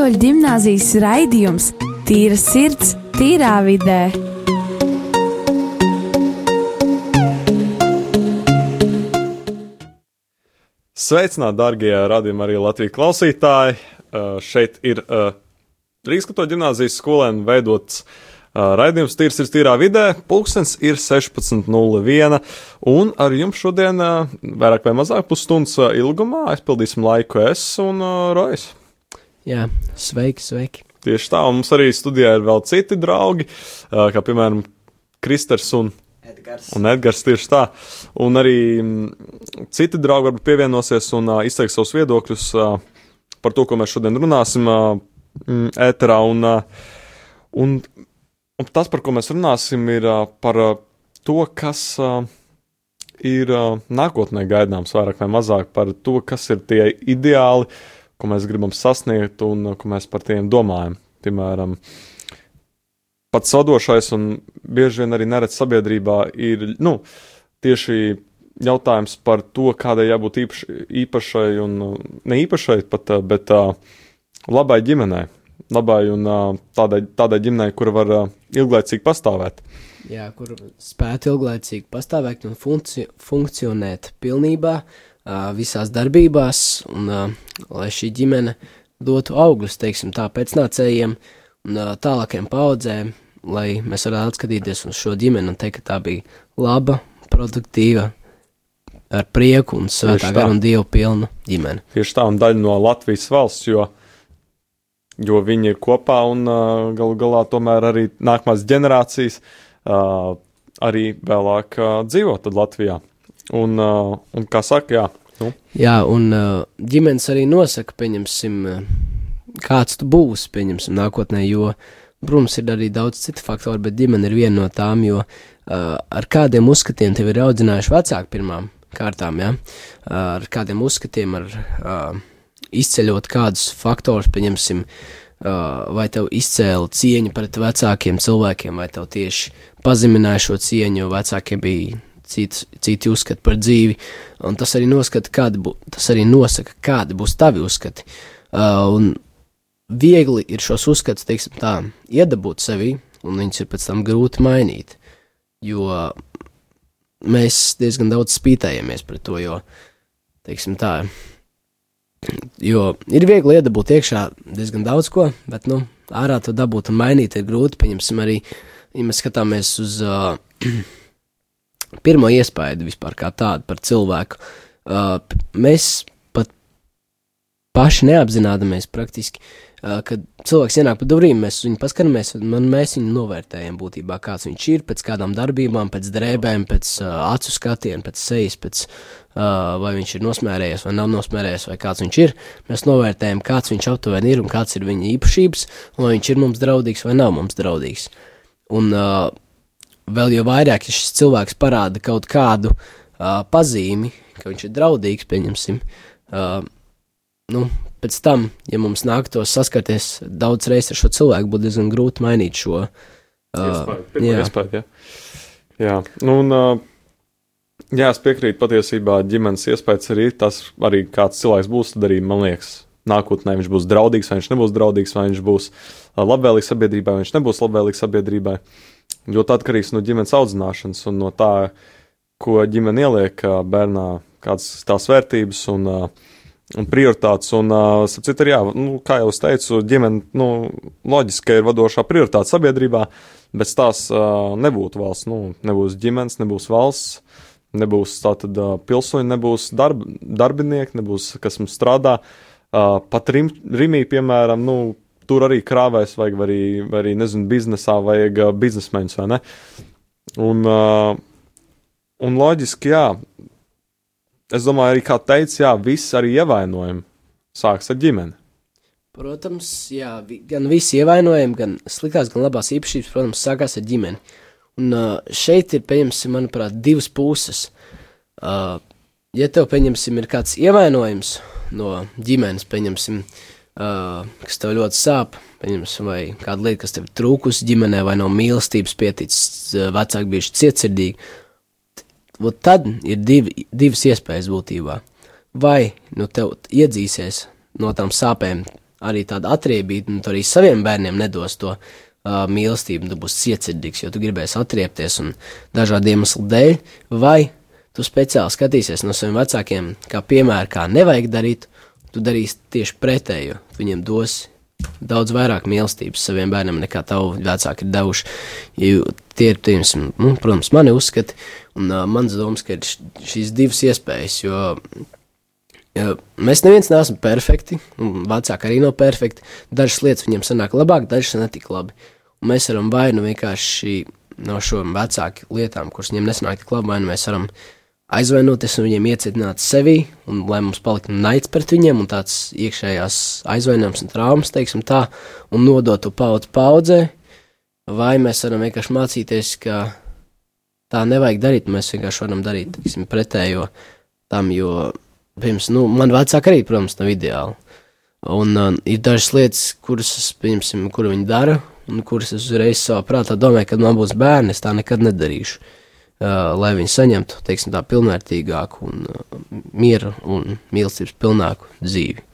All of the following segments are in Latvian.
Katoļu gimnāzijas raidījums Tīra sirds, tīrā vidē. Sveicināti, darbie radījumi, arī Latvijas klausītāji. Uh, šeit ir uh, Rīgas katoļu gimnāzijas skolēni veidots uh, raidījums Tīrs ir tīrā vidē. Pulkstens ir 16.01. Un ar jums šodien uh, vairāk vai mazāk pusstundas uh, ilgumā aizpildīsim laiku es un uh, Rojas. Jā, sveiki, sveiki. Tieši tā, un mums arī studijā ir vēl citi draugi, uh, kā piemēram Kristers un Edgars. Un Edgars tieši tā. Un arī mm, citi draugi varbūt pievienosies un uh, izteiks savus viedokļus uh, par to, ko mēs šodien runāsim uh, ēterā. Un, uh, un, un tas, par ko mēs runāsim, ir uh, par uh, to, kas uh, ir uh, nākotnē gaidāms, vairāk vai mazāk par to, kas ir tie ideāli, ko mēs gribam sasniegt un ko mēs par tiem domājam. Piemēram, pats vadošais un bieži vien arī neredz sabiedrībā ir nu, tieši jautājums par to, kādai jābūt īpaš, īpašai un ne īpašai pat, bet labai ģimenei. Labai un tādai, tādai ģimenei, kura var ilglaicīgi pastāvēt. Jā, kur spētu ilglaicīgi pastāvēt un funkci funkcionēt pilnībā uh, visās darbībās, un lai šī ģimene dotu augļus, teiksim, tā pēcnācējiem un tālākiem paudzēm, lai mēs varētu atskatīties uz šo ģimeni un teikt, ka tā bija laba, produktīva, ar prieku un svētā gara un dievu pilnu ģimeni. Tieši tā, un daļa no Latvijas valsts, jo, jo viņi ir kopā un uh, galu galā tomēr arī nākamās ģenerācijas uh, arī vēlāk uh, dzīvo Latvijā. Un, uh, un kā saka, jā, nu, Jā, un uh, ģimenes arī nosaka, pieņemsim, uh, kāds tu būsi, pieņemsim, nākotnē, jo, protams, ir arī daudz citu faktoru, bet ģimene ir viena no tām, jo uh, ar kādiem uzskatiem tevi ir audzinājuši vecāki pirmām kārtām, ja? uh, ar kādiem uzskatiem, ar uh, izceļot kādus faktorus, pieņemsim, uh, vai tev izcēla cieņa pret vecākiem cilvēkiem, vai tev tieši pazemināja šo cieņu, jo vecākiem bija citi, citi uzskati par dzīvi, un tas arī, noskata, kādi bū, tas arī nosaka, kādi būs tavi uzskati. Uh, un viegli ir šos uzskatus, teiksim tā, iedabūt sevī, un viņus ir pēc tam grūti mainīt, jo mēs diezgan daudz spītējamies pret to, jo, teiksim tā, jo ir viegli iedabūt iekšā diezgan daudz ko, bet, nu, ārā to dabūt un mainīt ir grūti, pieņemsim arī, ja mēs skatāmies uz uh, pirmo iespēju vispār kā tādu par cilvēku. Uh, mēs pat paši neapzināmies praktiski, uh, kad cilvēks ienāk pa durvīm, mēs viņu paskatāmies, un mēs viņu novērtējam būtībā, kāds viņš ir, pēc kādām darbībām, pēc drēbēm, pēc uh, acu skatiena, pēc sejas, pēc uh, vai viņš ir nosmērējies vai nav nosmērējies, vai kāds viņš ir. Mēs novērtējam, kāds viņš aptuveni ir un kāds ir viņa īpašības, un vai viņš ir mums draudīgs vai nav mums draudīgs. Un uh, vēl jau vairāk, ja šis cilvēks parāda kaut kādu uh, pazīmi, ka viņš ir draudīgs, pieņemsim, uh, nu, pēc tam, ja mums nāktos saskarties daudz reizes ar šo cilvēku, būtu diezgan grūti mainīt šo. Uh, pirmā jā. Jā. Nu, un, uh, jā, es piekrītu patiesībā ģimenes iespējas arī tas, arī kāds cilvēks būs, tad arī man liekas. Nākotnē viņš būs draudīgs, vai viņš nebūs draudīgs, vai viņš būs uh, labvēlīgs sabiedrībai, vai viņš nebūs labvēlīgs sabiedrībai. Ļoti atkarīgs no ģimenes audzināšanas un no tā, ko ģimene ieliek bērnā, kādas tās vērtības un, un prioritātes. Un, citu, jā, nu, kā jau es teicu, ģimene nu, loģiski ir vadošā prioritāte sabiedrībā. Bez tās nebūtu valsts, nu, nebūs ģimenes, nebūs valsts, nebūs tātad pilsoņi, nebūs darb, darbinieki, nebūs kas mums strādā. Pat rim, Rimī, piemēram, nu, tur arī krāvēs vajag, vai arī, vai arī nezinu, biznesā vajag uh, biznesmeņus, vai ne? Un, uh, un loģiski, jā, es domāju, arī kā teica, jā, viss arī ievainojumi sāks ar ģimeni. Protams, jā, gan visi ievainojumi, gan sliktās, gan labās īpašības, protams, sākās ar ģimeni. Un uh, šeit ir, pieņemsim, manuprāt, divas puses. Ja tev, pieņemsim, ir kāds ievainojums no ģimenes, pieņemsim, uh, kas tev ļoti sāp, vai kāda lieta, kas tev ir trūkusi ģimenē, vai no mīlestības pieticis, uh, vecāki bijuši cietsirdīgi, Vot tad ir divi, divas iespējas būtībā. Vai nu tev iedzīsies no tām sāpēm arī tāda atriebība, un tu arī saviem bērniem nedos to uh, mīlestību, tu būsi cietsirdīgs, jo tu gribēsi atriepties un dažādu iemeslu dēļ, vai tu speciāli skatīsies no saviem vecākiem, kā piemēra, kā nevajag darīt, tu darīsi tieši pretējo. Viņiem dos daudz vairāk mīlestības saviem bērniem nekā tavu vecāki ir devuši. Jo tie ir, tiems, nu, protams, mani uzskati, un uh, mans domas, ka ir šīs divas iespējas, jo ja, mēs neviens neesam perfekti, un vecāki arī nav perfekti. Dažas lietas viņiem sanāk labāk, dažas netik labi. Un mēs varam vai nu vienkārši no šo vecāku lietām, kuras viņiem nesanāk tik labi, vai nu mēs varam aizvainoties un viņiem iecietināt sevi, un lai mums paliktu naids pret viņiem, un tāds iekšējās aizvainojums un traumas, teiksim tā, un nodot to paudzi paudzē, vai mēs varam vienkārši mācīties, ka tā nevajag darīt, mēs vienkārši varam darīt, teiksim, pretējo tam, jo, pirms, nu, man vecāki arī, protams, nav ideāli. Un uh, ir dažas lietas, kuras, piemēram, kuru viņi dara, un kuras es uzreiz savā prātā domāju, kad man būs bērni, es tā nekad nedarīšu. Uh, lai viņi saņemtu teiksim, tā pilnvērtīgāku, un, uh, mieru un mīlestības pilnāku dzīvi.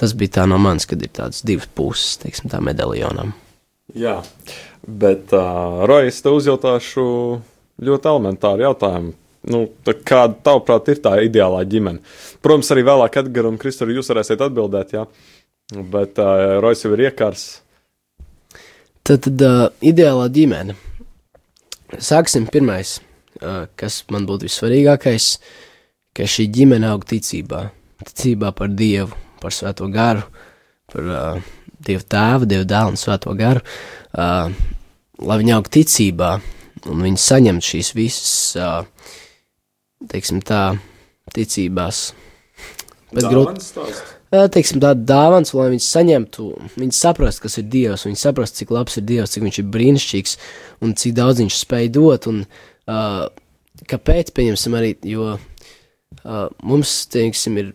Tas bija tā no manis, kad ir tādas divas puses, teiksim, tā medaljonam. Jā, bet, uh, Rojas, te uzjautāšu ļoti elementāru jautājumu. Nu, kāda, tavuprāt, ir tā ideālā ģimene? Protams, arī vēlāk Edgars un Kristofers jūs varēsiet atbildēt, jā. Bet uh, Rojas jau ir iekārs. Tad, tad uh, ideālā ģimene. Sāksim pirmais, kas man būtu vissvarīgākais, ka šī ģimene aug ticībā. Ticībā par Dievu, par Svēto garu, par uh, Dievu tēvu, Dievu dēlu un Svēto garu. Uh, lai viņi aug ticībā un viņi saņem šīs visas, uh, teiksim tā, ticībās. Bet grūti. Teiksim, tāda dāvana, lai viņi saņemtu, viņi saprastu, kas ir Dievs, viņi saprastu, cik labs ir Dievs, cik viņš ir brīnišķīgs un cik daudz viņš spēj dot. Un, uh, kāpēc, pieņemsim, arī, jo uh, mums, teiksim, ir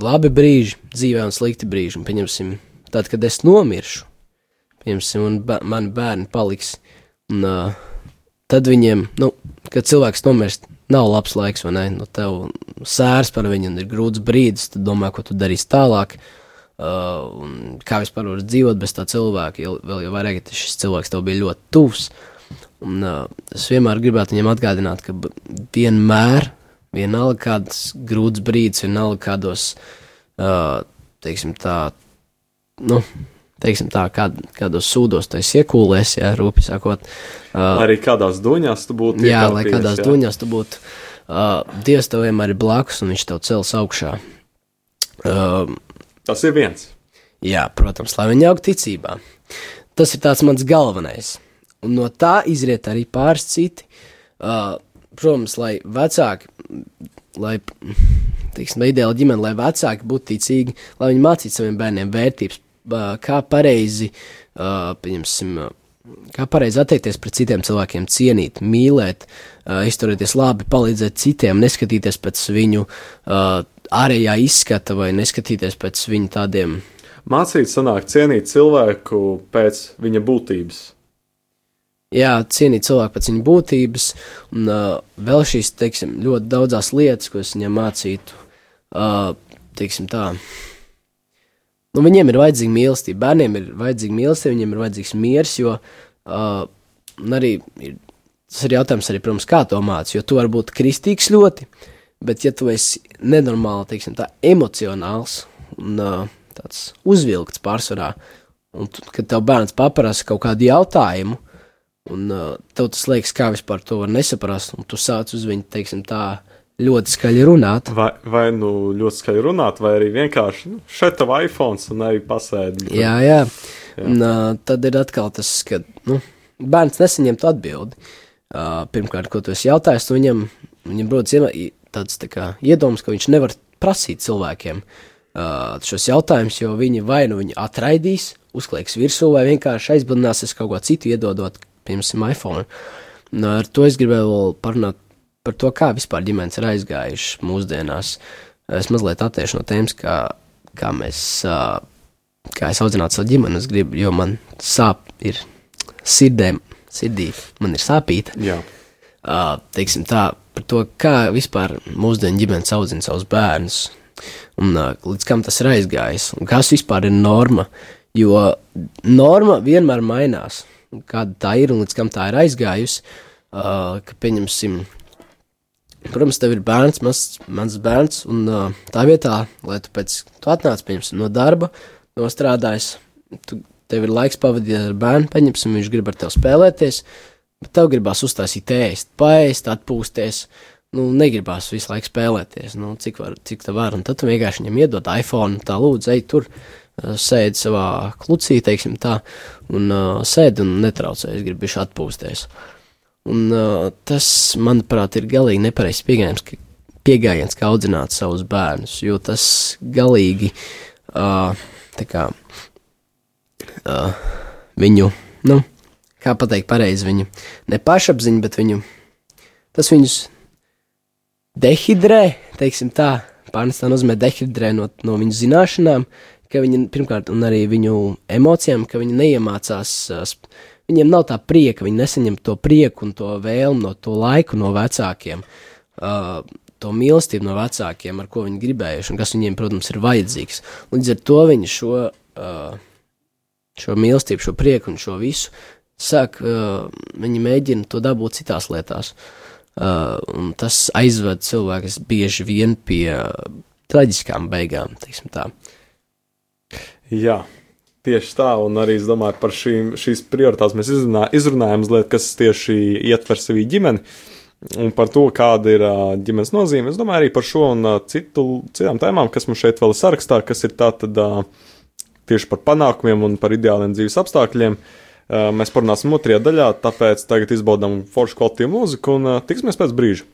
labi brīži dzīvē un slikti brīži. Un, pieņemsim, tad, kad es nomiršu, pieņemsim, un bē, mani bērni paliks, un uh, tad viņiem, nu, kad cilvēks nomirst, nav labs laiks, vai ne? Nu, tev sērs par viņu ir grūts brīdis, tad domā, ko tu darīsi tālāk. Uh, kā vispār var dzīvot bez tā cilvēka, jo vēl jau vairāk, šis cilvēks tev bija ļoti tuvs. Un, uh, es vienmēr gribētu viņam atgādināt, ka vienmēr, vienalga kāds grūts brīdis, vienalga kādos, uh, teiksim tā, nu, teiksim tā, kād, kādos sūdos tu iekūlēs, jā, rūpi sakot. Uh, Arī kādās duņās tu būtu. Jā, lai kādās jā. duņās tu būtu. Uh, Dievs tev vienmēr ir blakus un viņš tev cels augšā. Uh, Tas ir viens. Jā, protams, lai viņi aug ticībā. Tas ir tāds mans galvenais. Un no tā izriet arī pāris citi. Uh, protams, lai vecāki, lai, teiksim, ideāli ģimene, lai vecāki būtu ticīgi, lai viņi mācītu saviem bērniem vērtības, kā pareizi, pieņemsim, kā pareizi attiekties pret citiem cilvēkiem, cienīt, mīlēt, izturēties labi, palīdzēt citiem, neskatīties pēc viņu ārējā izskata vai neskatīties pēc viņu tādiem. Mācīt, sanāk, cienīt cilvēku pēc viņa būtības. Jā, cienīt cilvēku pēc viņa būtības, un uh, vēl šīs, teiksim, ļoti daudzās lietas, ko es viņam mācītu, uh, teiksim tā, uh, nu, viņiem ir vajadzīga mīlestība, bērniem ir vajadzīga mīlestība, viņiem ir vajadzīgs miers, jo uh, arī ir, tas ir jautājums arī, protams, kā to mācīt, jo tu vari būt kristīgs ļoti, bet ja tu esi nenormāli, teiksim, tā emocionāls un uh, tāds uzvilkts pārsvarā, un tu, kad tev bērns paprasa kaut kādu jautājumu, un uh, tev tas liekas, kā vispār to var nesaprast, un tu sāc uz viņu, teiksim, tā, ļoti skaļi runāt. Vai, vai nu ļoti skaļi runāt, vai arī vienkārši nu, šeit tev iPhone un arī pasēdi. Jā, jā. jā. Un, uh, tad ir atkal tas, ka nu, bērns nesaņemtu atbildi. Uh, pirmkārt, ko tu esi jautājis, nu viņam, viņam rodas tāds tā kā, iedoms, ka viņš nevar prasīt cilvēkiem uh, šos jautājumus, jo viņi vai nu viņu atraidīs, uzklieks virsū, vai vienkārši aizbildināsies kaut ko citu, iedodot, piemēram, iPhone. Un, ar to es gribēju vēl parunāt par to, kā vispār ģimenes ir aizgājušas mūsdienās. Es mazliet attiešu no tēmas, kā, kā mēs, kā es audzinātu savu ģimeni, es gribu, jo man sāp ir sirdēm, sirdī, man ir sāpīta. Jā. Teiksim tā, par to, kā vispār mūsdienu ģimenes audzina savus bērnus. Un līdz kam tas ir aizgājis, un kas vispār ir norma. Jo norma vienmēr mainās. Kāda tā ir un līdz kam tā ir aizgājusi. Uh, ka, pieņemsim, protams, tev ir bērns, mans, mans bērns, un uh, tā vietā, lai tu pēc tam atnāc pieņemsim, no darba, nostrādājis, tu, tev ir laiks pavadīt ar bērnu, pieņemsim, viņš grib ar tevi spēlēties, bet tev gribās uztaisīt ēst, paēst, atpūsties. Nu, negribās visu laiku spēlēties, nu, cik, var, cik tā var. Un tad tu vienkārši viņam iedod iPhone, tā lūdzu, ej tur, sēdi savā klucī, teiksim tā, un uh, sēdi un netraucē, es gribu bišķi atpūsties. Un uh, tas, manuprāt, ir galīgi nepareizs pieejams, pieejams, kā audzināt savus bērnus, jo tas galīgi, uh, kā, uh, viņu, nu, kā pateikt pareizi, viņu ne pašapziņu, bet viņu, tas viņus dehidrē, teiksim tā, pārnestā nozīmē dehidrē no, no viņu zināšanām, ka viņi pirmkārt, un arī viņu emocijām, ka viņi neiemācās, viņiem nav tā prieka, viņi nesaņem to prieku un to vēlmu no to laiku no vecākiem, uh, to mīlestību no vecākiem, ar ko viņi gribējuši, un kas viņiem, protams, ir vajadzīgs. Līdz ar to viņi šo, uh, šo mīlestību, šo prieku un šo visu sāk, uh, viņi mēģina to dabūt citās lietās. Uh, un tas aizved cilvēkus bieži vien pie uh, traģiskām beigām, teiksim tā. Jā, tieši tā, un arī es domāju par šīm, šīs prioritātes mēs izrunā, izrunājam mazliet, kas tieši ietver sevī ģimeni. Un par to, kāda ir ģimenes nozīme. Es domāju arī par šo un citu, citām tēmām, kas mums šeit vēl ir sarakstā, kas ir tā tad uh, tieši par panākumiem un par ideāliem dzīves apstākļiem. Mēs parunāsim otrajā daļā, tāpēc tagad izbaudām foršu kvalitāti mūziku un tiksimies pēc brīža.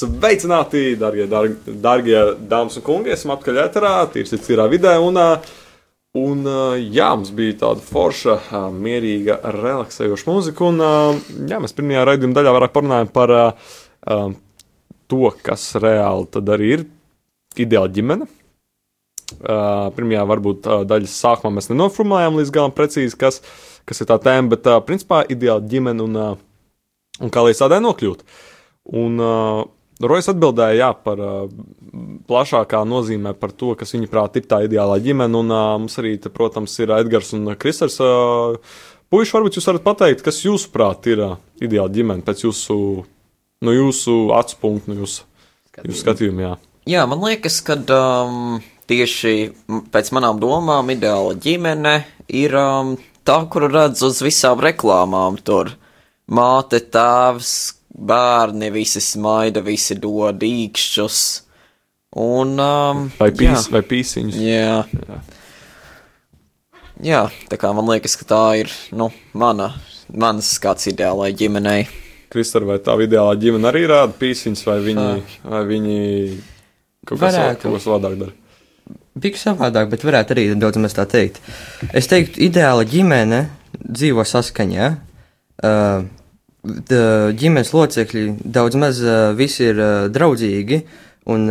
Sveicināti, darbie, darbie dāmas un kungi! Esam atpakaļ ēterā, tīrs ir cīrā vidē. Un, un jā, mums bija tāda forša, mierīga, relaksējoša mūzika. Un jā, mēs pirmajā raidījuma daļā vairāk parunājam par to, kas reāli tad arī ir ideāla ģimene. Pirmajā varbūt daļas sākumā mēs nenofrumējām līdz galam precīzi, kas, kas ir tā tēma, bet principā ideāla ģimene un, un kā līdz tādai nokļūt. Un, uh, Rojas atbildēja jā, par uh, plašākā nozīmē par to, kas viņaprāt ir tā ideālā ģimene. Un uh, mums arī, te, protams, ir Edgars un Kristers. Uh, Puiši, varbūt jūs varat pateikt, kas jūsuprāt ir uh, ideāla ģimene pēc jūsu, no jūsu acu punktu, no jūsu, jūsu skatījuma. Jā. jā, man liekas, ka um, tieši pēc manām domām ideāla ģimene ir um, tā, kuru redz uz visām reklāmām. Tur māte, tēvs, bērni visi smaida, visi dod īkšķus. Un, um, vai, pīs, jā. vai pīsiņus? Jā. jā. Jā, tā kā man liekas, ka tā ir nu, mana, manas kāds ideālai ģimenei. Kristāla, vai tā ideālā ģimene arī rāda pīsiņus, vai viņi, vai viņi kaut ko savādāk dara? Bija savādāk, bet varētu arī daudz maz tā teikt. Es teiktu, ideāla ģimene dzīvo saskaņā. Uh, ģimenes locekļi daudz maz visi ir draudzīgi un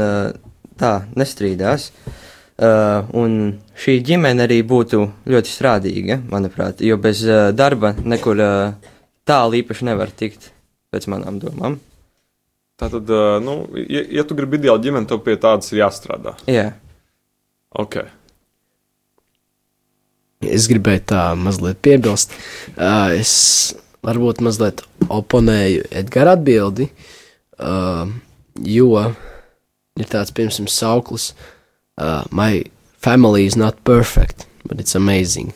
tā nestrīdās. Un šī ģimene arī būtu ļoti strādīga, manuprāt, jo bez darba nekur tālu īpaši nevar tikt, pēc manām domām. Tātad, nu, ja, ja tu gribi ideālu ģimeni, tev pie tādas ir jāstrādā. Jā. Ok. Es gribēju tā mazliet piebilst. Uh, es varbūt mazliet oponēju Edgara atbildi, uh, jo ir tāds, piemēram, sauklis, uh, My family is not perfect, but it's amazing.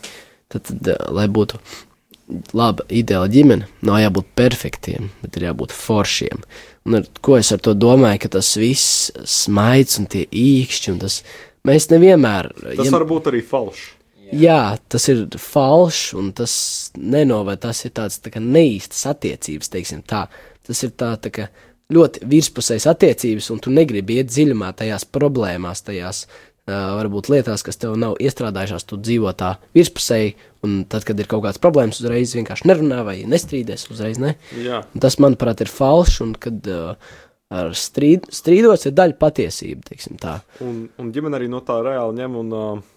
Tad, tad uh, lai būtu laba, ideāla ģimene, nav jābūt perfektiem, bet ir jābūt foršiem. Un ar, ko es ar to domāju, ka tas viss smaids un tie īkšķi, un tas mēs nevienmēr. Tas ja, var būt arī falšs. Jā, tas ir falšs, un tas nenoved, tas ir tāds tā neīstas attiecības, teiksim tā. Tas ir tā, tā kā ļoti virspusējas attiecības, un tu negribi iet dziļumā tajās problēmās, tajās uh, varbūt lietās, kas tev nav iestrādājušās, tu dzīvo tā virspusēji, un tad, kad ir kaut kāds problēmas, uzreiz vienkārši nerunā vai nestrīdies uzreiz, ne? Tas, manuprāt, ir falšs, un kad uh, ar strīd, strīdos ir daļa patiesība. Un, un ģimene arī no tā reāli ņem un uh,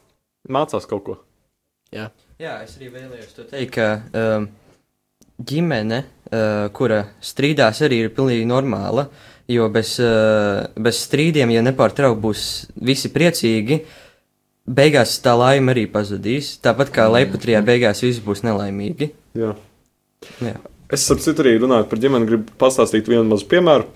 mācās kaut ko. Jā. Jā, es arī vēlējos to teikt, ka um, ģimene, uh, kura strīdās, arī ir pilnīgi normāla. Jo bez, uh, bez strīdiem, ja nepārtraukti būs visi priecīgi, beigās tā laime arī pazudīs. Tāpat kā leipatrijā beigās visi būs nelaimīgi. Jā. Jā. Es ap citu arī runāju par ģimeni, gribu pastāstīt vienu mazu piemēru.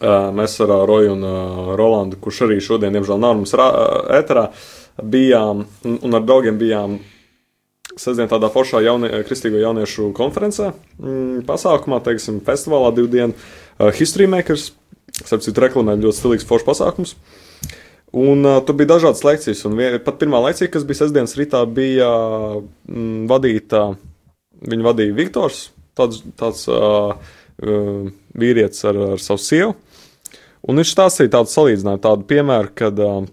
Uh, mēs ar Roju un uh, Rolandu, kurš arī šodien, diemžēl, nav mums ēterā, uh, bijām un ar draugiem bijām sestdien tādā foršā jaunie, kristīgo jauniešu konferencē, mm, pasākumā, teiksim, festivālā divu dienu uh, History Makers, starp citu reklamē ļoti stilīgs foršs pasākums. Un uh, tur bija dažādas lekcijas, un vien, pat pirmā lekcija, kas bija sestdienas rītā, bija mm, vadīta, viņu vadīja Viktors, tāds, tāds uh, uh, vīrietis ar, ar savu sievu. Un viņš stāstīja tādu salīdzinājumu, tādu piemēru, kad uh,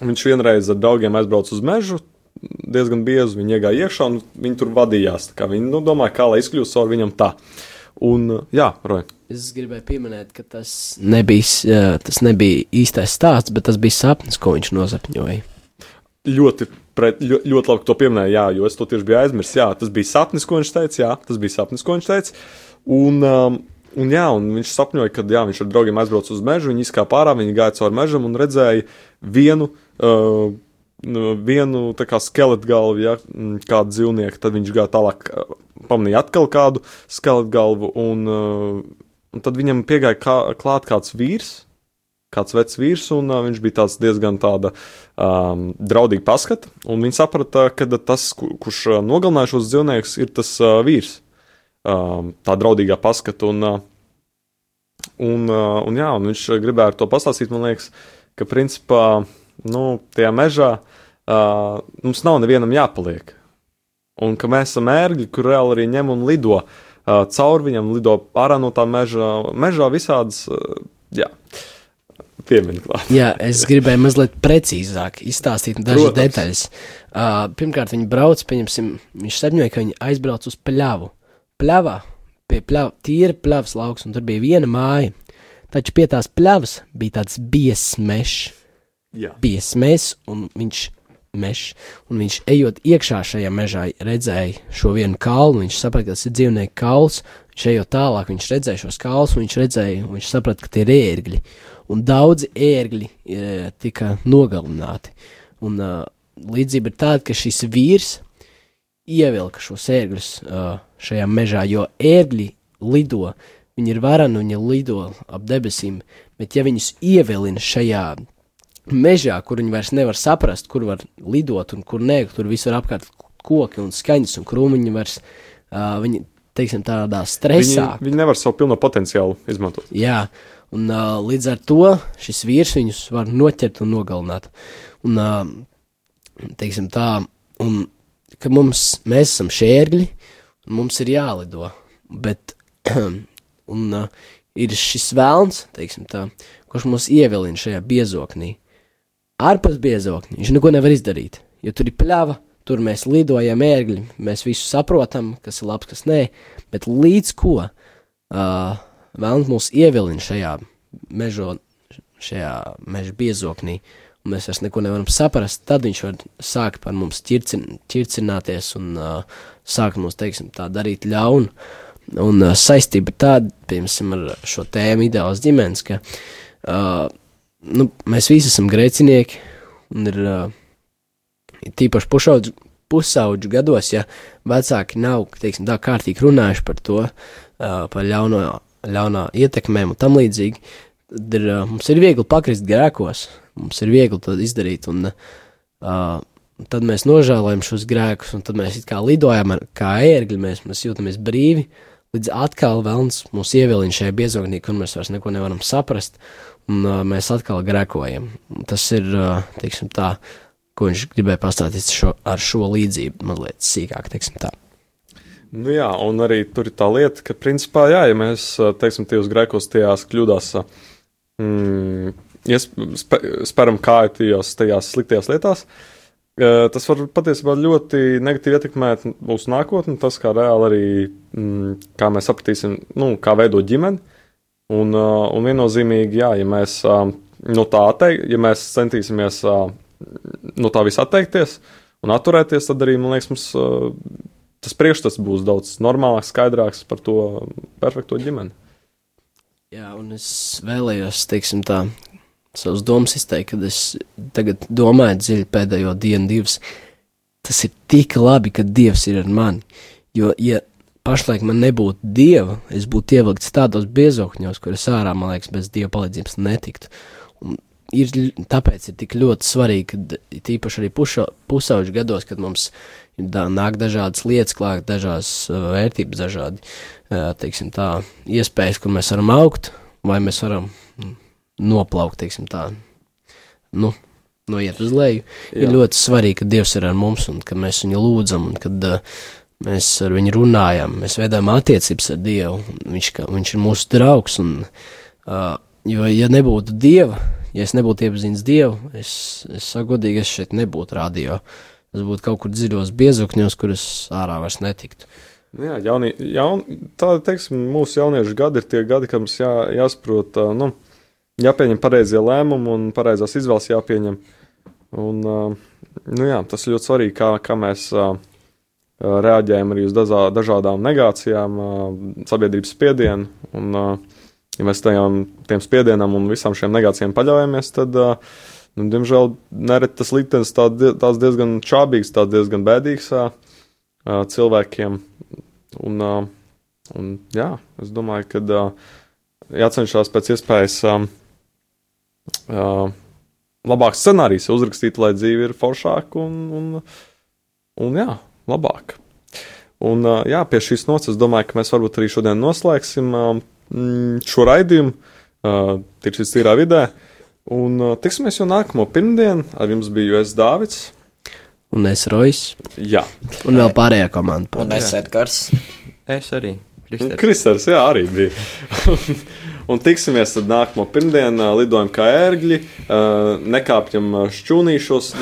Viņš vienreiz ar draugiem aizbrauca uz mežu, diezgan bieži viņi iegāja iekšā un viņi tur vadījās. Viņi nu, domāja, kā lai izkļūst caur viņam tā. Un, jā, Roja. Es gribēju pieminēt, ka tas nebija, tas nebija īstais stāsts, bet tas bija sapnis, ko viņš nosapņoja. Ļoti, pret, ļoti, ļoti labi, ka to pieminēja, jā, jo es to tieši biju aizmirsis. Jā, tas bija sapnis, ko viņš teica. Jā, tas bija sapnis, ko viņš teica. Un, um, Un, jā, un viņš sapņoja, ka jā, viņš ar draugiem aizbrauca uz mežu, viņi izkāpa ārā, viņi gāja cauri mežam un redzēja vienu, uh, vienu skeletu galvu, ja, kādu dzīvnieku. Tad viņš gāja tālāk, pamanīja atkal kādu skeletu galvu, un, uh, un tad viņam piegāja kā, klāt kāds vīrs. Kāds vecs vīrs, un uh, viņš bija diezgan tāda um, draudīga paskata. Viņi saprata, ka tas, kurš nogalināja šos dzīvniekus, ir tas uh, vīrs tā draudīgā paskata. Un, uh, un, uh, un, jā, un viņš gribēja to pastāstīt. Man liekas, ka principā nu, tajā mežā uh, mums nav nevienam jāpaliek. Un ka mēs esam ērgļi, kur reāli arī ņem un lido. cauri viņam, lido ārā no tā meža, mežā visādas, jā, piemiņas klāt. Jā, es gribēju mazliet precīzāk izstāstīt dažas Protams. detaļas. Uh, pirmkārt, viņi brauc, pieņemsim, viņš sapņoja, ka viņi aizbrauc uz pļavu. Pļavā, pie pļava, tīra pļavas lauks, un tur bija viena māja. Taču pie tās pļavas bija tāds biezs mežs, un viņš, mežs, un viņš ejot iekšā šajā mežā redzēja šo vienu kalnu, viņš saprata, ka tas ir dzīvnieku kauls, viņš ejot tālāk, viņš redzēja šos kaulus, un viņš redzēja, un viņš saprata, ka tie ir ērgļi, un daudzi ērgļi e, tika nogalināti. Un uh, līdzība ir tāda, ka šis vīrs ievilka šos ērgļus uh, šajā mežā, jo ērgļi lido, viņi ir varani, viņi lido ap debesīm, bet ja viņus ievilina šajā mežā, kur viņi vairs nevar saprast, kur var lidot un kur nē, tur visur apkārt koki un skaņas un krūmiņi vairs, uh, viņi, teiksim, tādā stresā. Viņi, viņi nevar savu pilno potenciālu izmantot. Jā, un uh, līdz ar to šis vīrs viņus var noķert un nogalināt. Un, uh, teiksim tā, un ka mums, mēs esam šērgļi, un mums ir jālido, bet, un uh, ir šis vēlns, tā, kurš mūs ievilina šajā biezoknī. Ārpus biezokņa viņš neko nevar izdarīt, jo tur ir pļava, tur mēs lidojam ērgļi, mēs visu saprotam, kas ir labs, kas nē, bet līdz ko uh, vēlams mūs ievilina šajā mežo, šajā meža biezoknī, un mēs vairs neko nevaram saprast, tad viņš var sākt par mums ķircin, ķircināties un uh, sākt mums, teiksim, tā darīt ļaunu. Un uh, saistība tāda, piemēram, ar šo tēmu ideāls ģimenes, ka uh, nu, mēs visi esam grēcinieki, un ir uh, tīpaši pušaudžu, pusauģu gados, ja vecāki nav, teiksim, tā kārtīgi runājuši par to, uh, par ļauno, ļaunā ietekmēm un tam līdzīgi, tad ir, uh, mums ir viegli pakrist grēkos, mums ir viegli to izdarīt, un uh, tad mēs nožēlojam šos grēkus, un tad mēs kā lidojam ar, kā ērgļi, mēs, mēs jūtamies brīvi, līdz atkal vēlns mūs ievilina šajā biezognī, kur mēs vairs neko nevaram saprast, un uh, mēs atkal grēkojam. Tas ir, uh, teiksim tā, ko viņš gribēja pastāstīt šo, ar šo līdzību mazliet sīkāk, teiksim tā. Nu jā, un arī tur ir tā lieta, ka, principā, jā, ja mēs, teiksim, tajos grēkos tajās kļūdās, mm, ja sp speram kāju tajās, tajās sliktajās lietās, tas var patiesībā ļoti negatīvi ietekmēt mūsu nākotni, tas, kā reāli arī, mm, kā mēs sapratīsim, nu, kā veidot ģimeni, un, un viennozīmīgi, jā, ja mēs no tā atteik, ja mēs centīsimies no tā visa atteikties un atturēties, tad arī, man liekas, mums tas priekšstats būs daudz normālāks, skaidrāks par to perfekto ģimeni. Jā, un es vēlējos, teiksim tā, savus domas izteikt, kad es tagad domāju dziļi pēdējo dienu, divas. Tas ir tik labi, ka Dievs ir ar mani. Jo, ja pašlaik man nebūtu Dieva, es būtu ievilkts tādos biezokņos, kuras ārā, man liekas, bez Dieva palīdzības netiktu. Un ir, tāpēc ir tik ļoti svarīgi, ka tīpaši arī pusauģu gados, kad mums da, nāk dažādas lietas klāt, dažādas uh, vērtības, dažādi, uh, teiksim tā, iespējas, kur mēs varam augt, vai mēs varam mm, noplaukt, teiksim tā, nu, noiet uz leju. Jā. Ir ļoti svarīgi, ka Dievs ir ar mums un ka mēs viņu lūdzam un kad uh, mēs ar viņu runājam, mēs veidojam attiecības ar Dievu. Viņš, ka, viņš ir mūsu draugs. Un, uh, jo, ja nebūtu Dieva, ja es nebūtu iepazinis Dievu, es, es saku godīgi, es šeit nebūtu radio. Es būtu kaut kur dziļos biezokņos, kuras ārā vairs netiktu. Nu Jā, jaunie, jaun, tā teiksim, mūsu jauniešu gadi ir tie gadi, kad mums jā, jāsaprot, uh, nu, jāpieņem pareizie lēmumi un pareizās izvēles jāpieņem. Un, uh, nu jā, tas ir ļoti svarīgi, kā, kā mēs uh, reaģējam arī uz dazā, dažādām negācijām, sabiedrības spiedienu. Un, ja mēs tajām, tiem spiedienam un visām šiem negācijām paļaujamies, tad, nu, diemžēl, nereti tas liktenis tā, tās diezgan čābīgs, tās diezgan bēdīgs cilvēkiem. Un, un, jā, es domāju, ka jācenšas pēc iespējas labāks scenārijs uzrakstīt, lai dzīve ir foršāka un, un, un jā, labāk. Un, jā, pie šīs nots es domāju, ka mēs varbūt arī šodien noslēgsim šo raidījumu Tiršīs tīrā vidē. Un tiksimies jau nākamo pirmdienu. Ar jums biju es Dāvids. Un es Rojas. Jā. Un vēl pārējā komanda. Un es Edgars. Es arī. Kristers. Kristers, jā, arī bija. Un tiksimies tad nākamo pirmdienu, lidojam kā ērgļi, nekāpjam šķūnīšos,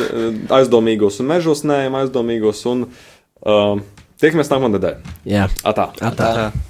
aizdomīgos un mežos, neejam aizdomīgos. Un uh, tiekamies nākamā nedēļa. Jā, Atā! atā. Tā.